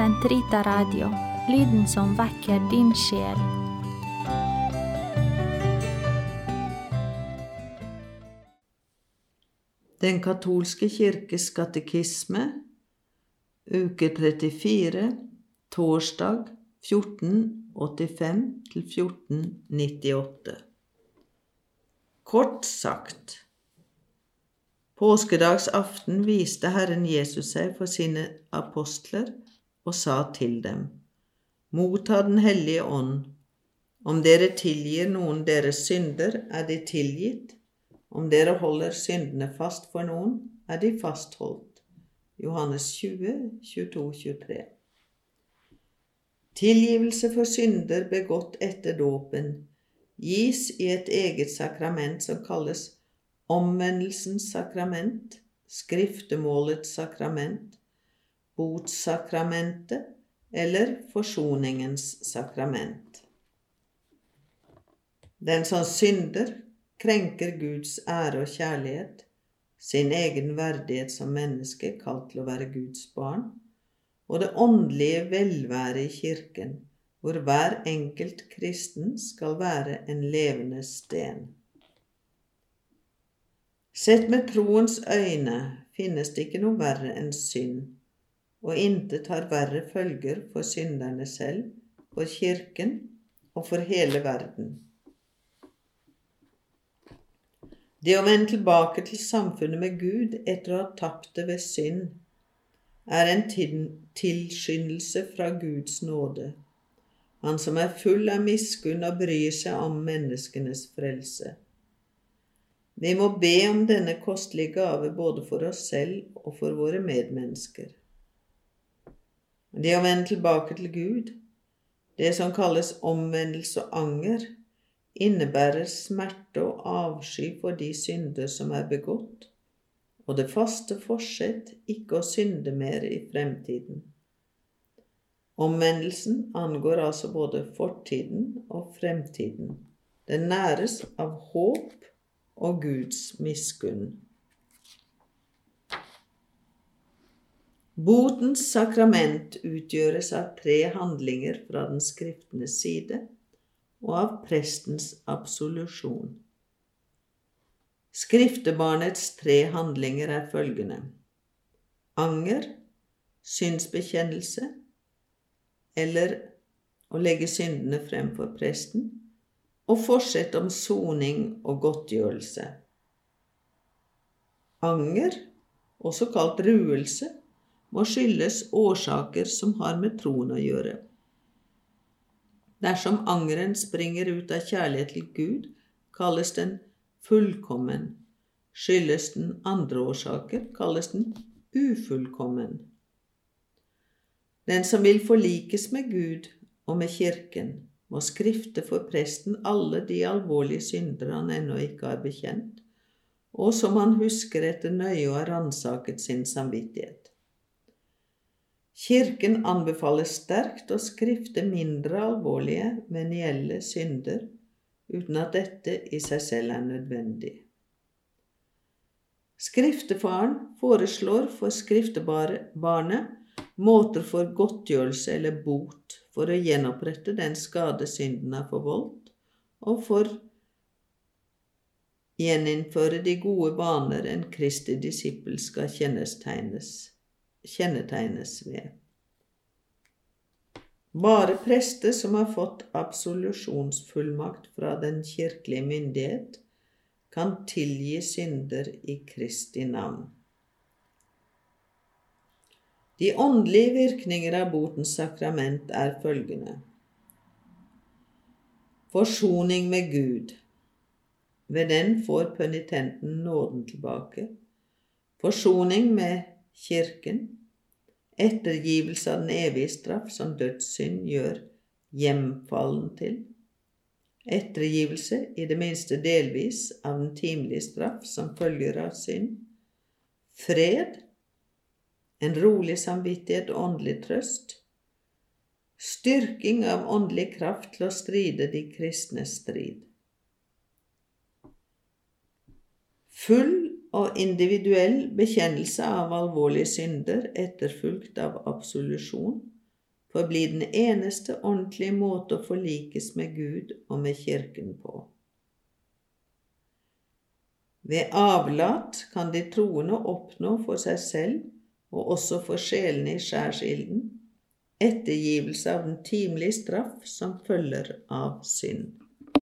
Sentrita Radio, lyden som vekker din sjel. Den katolske kirkes katekisme, uke 34, torsdag 1485 til 1498. Kort sagt Påskedagsaften viste Herren Jesus seg for sine apostler og sa til dem, Motta Den hellige ånd. Om dere tilgir noen deres synder, er de tilgitt. Om dere holder syndene fast for noen, er de fastholdt. Johannes 20, 22, 23. Tilgivelse for synder begått etter dåpen gis i et eget sakrament som kalles omvendelsens sakrament, skriftemålets sakrament, botssakramentet eller forsoningens sakrament. Den som synder, krenker Guds ære og kjærlighet, sin egen verdighet som menneske, kalt til å være Guds barn, og det åndelige velvære i Kirken, hvor hver enkelt kristen skal være en levende sten. Sett med troens øyne finnes det ikke noe verre enn synd, og intet har verre følger for synderne selv, for Kirken og for hele verden. Det å vende tilbake til samfunnet med Gud etter å ha tapt det ved synd, er en tilskyndelse fra Guds nåde, Han som er full av miskunn og bryr seg om menneskenes frelse. Vi må be om denne kostelige gave både for oss selv og for våre medmennesker. Det å vende tilbake til Gud, det som kalles omvendelse og anger, innebærer smerte og avsky for de synder som er begått, og det faste forsett ikke å synde mer i fremtiden. Omvendelsen angår altså både fortiden og fremtiden. Den næres av håp og Guds miskunn. Botens sakrament utgjøres av tre handlinger fra den skriftende side og av prestens absolusjon. Skriftebarnets tre handlinger er følgende anger, synsbekjennelse eller å legge syndene frem for presten, og forsett om soning og godtgjørelse. Anger, også kalt ruelse, må skyldes årsaker som har med troen å gjøre. Dersom angeren springer ut av kjærlighet til Gud, kalles den fullkommen. Skyldes den andre årsaker, kalles den ufullkommen. Den som vil forlikes med Gud og med Kirken, må skrifte for presten alle de alvorlige synder han ennå ikke har bekjent, og som han husker etter nøye å ha ransaket sin samvittighet. Kirken anbefaler sterkt å skrifte mindre alvorlige venielle synder uten at dette i seg selv er nødvendig. Skriftefaren foreslår for skriftebarnet måter for godtgjørelse eller bot for å gjenopprette den skade synden har forvoldt, og for gjeninnføre de gode vaner en kristig disippel skal kjennetegnes kjennetegnes ved. Bare prester som har fått absolusjonsfullmakt fra den kirkelige myndighet, kan tilgi synder i Kristi navn. De åndelige virkninger av botens sakrament er følgende Forsoning med Gud. Ved den får penitenten nåden tilbake. Forsoning med Kirken, ettergivelse av den evige straff som dødssynd gjør hjemfallen til, ettergivelse, i det minste delvis, av den timelige straff som følger av synd, fred, en rolig samvittighet og åndelig trøst, styrking av åndelig kraft til å stride de kristnes strid. Full og individuell bekjennelse av alvorlige synder etterfulgt av absolusjon forblir den eneste ordentlige måte å forlikes med Gud og med Kirken på. Ved avlat kan de troende oppnå for seg selv, og også for sjelene i skjærsilden, ettergivelse av den timelige straff som følger av synd.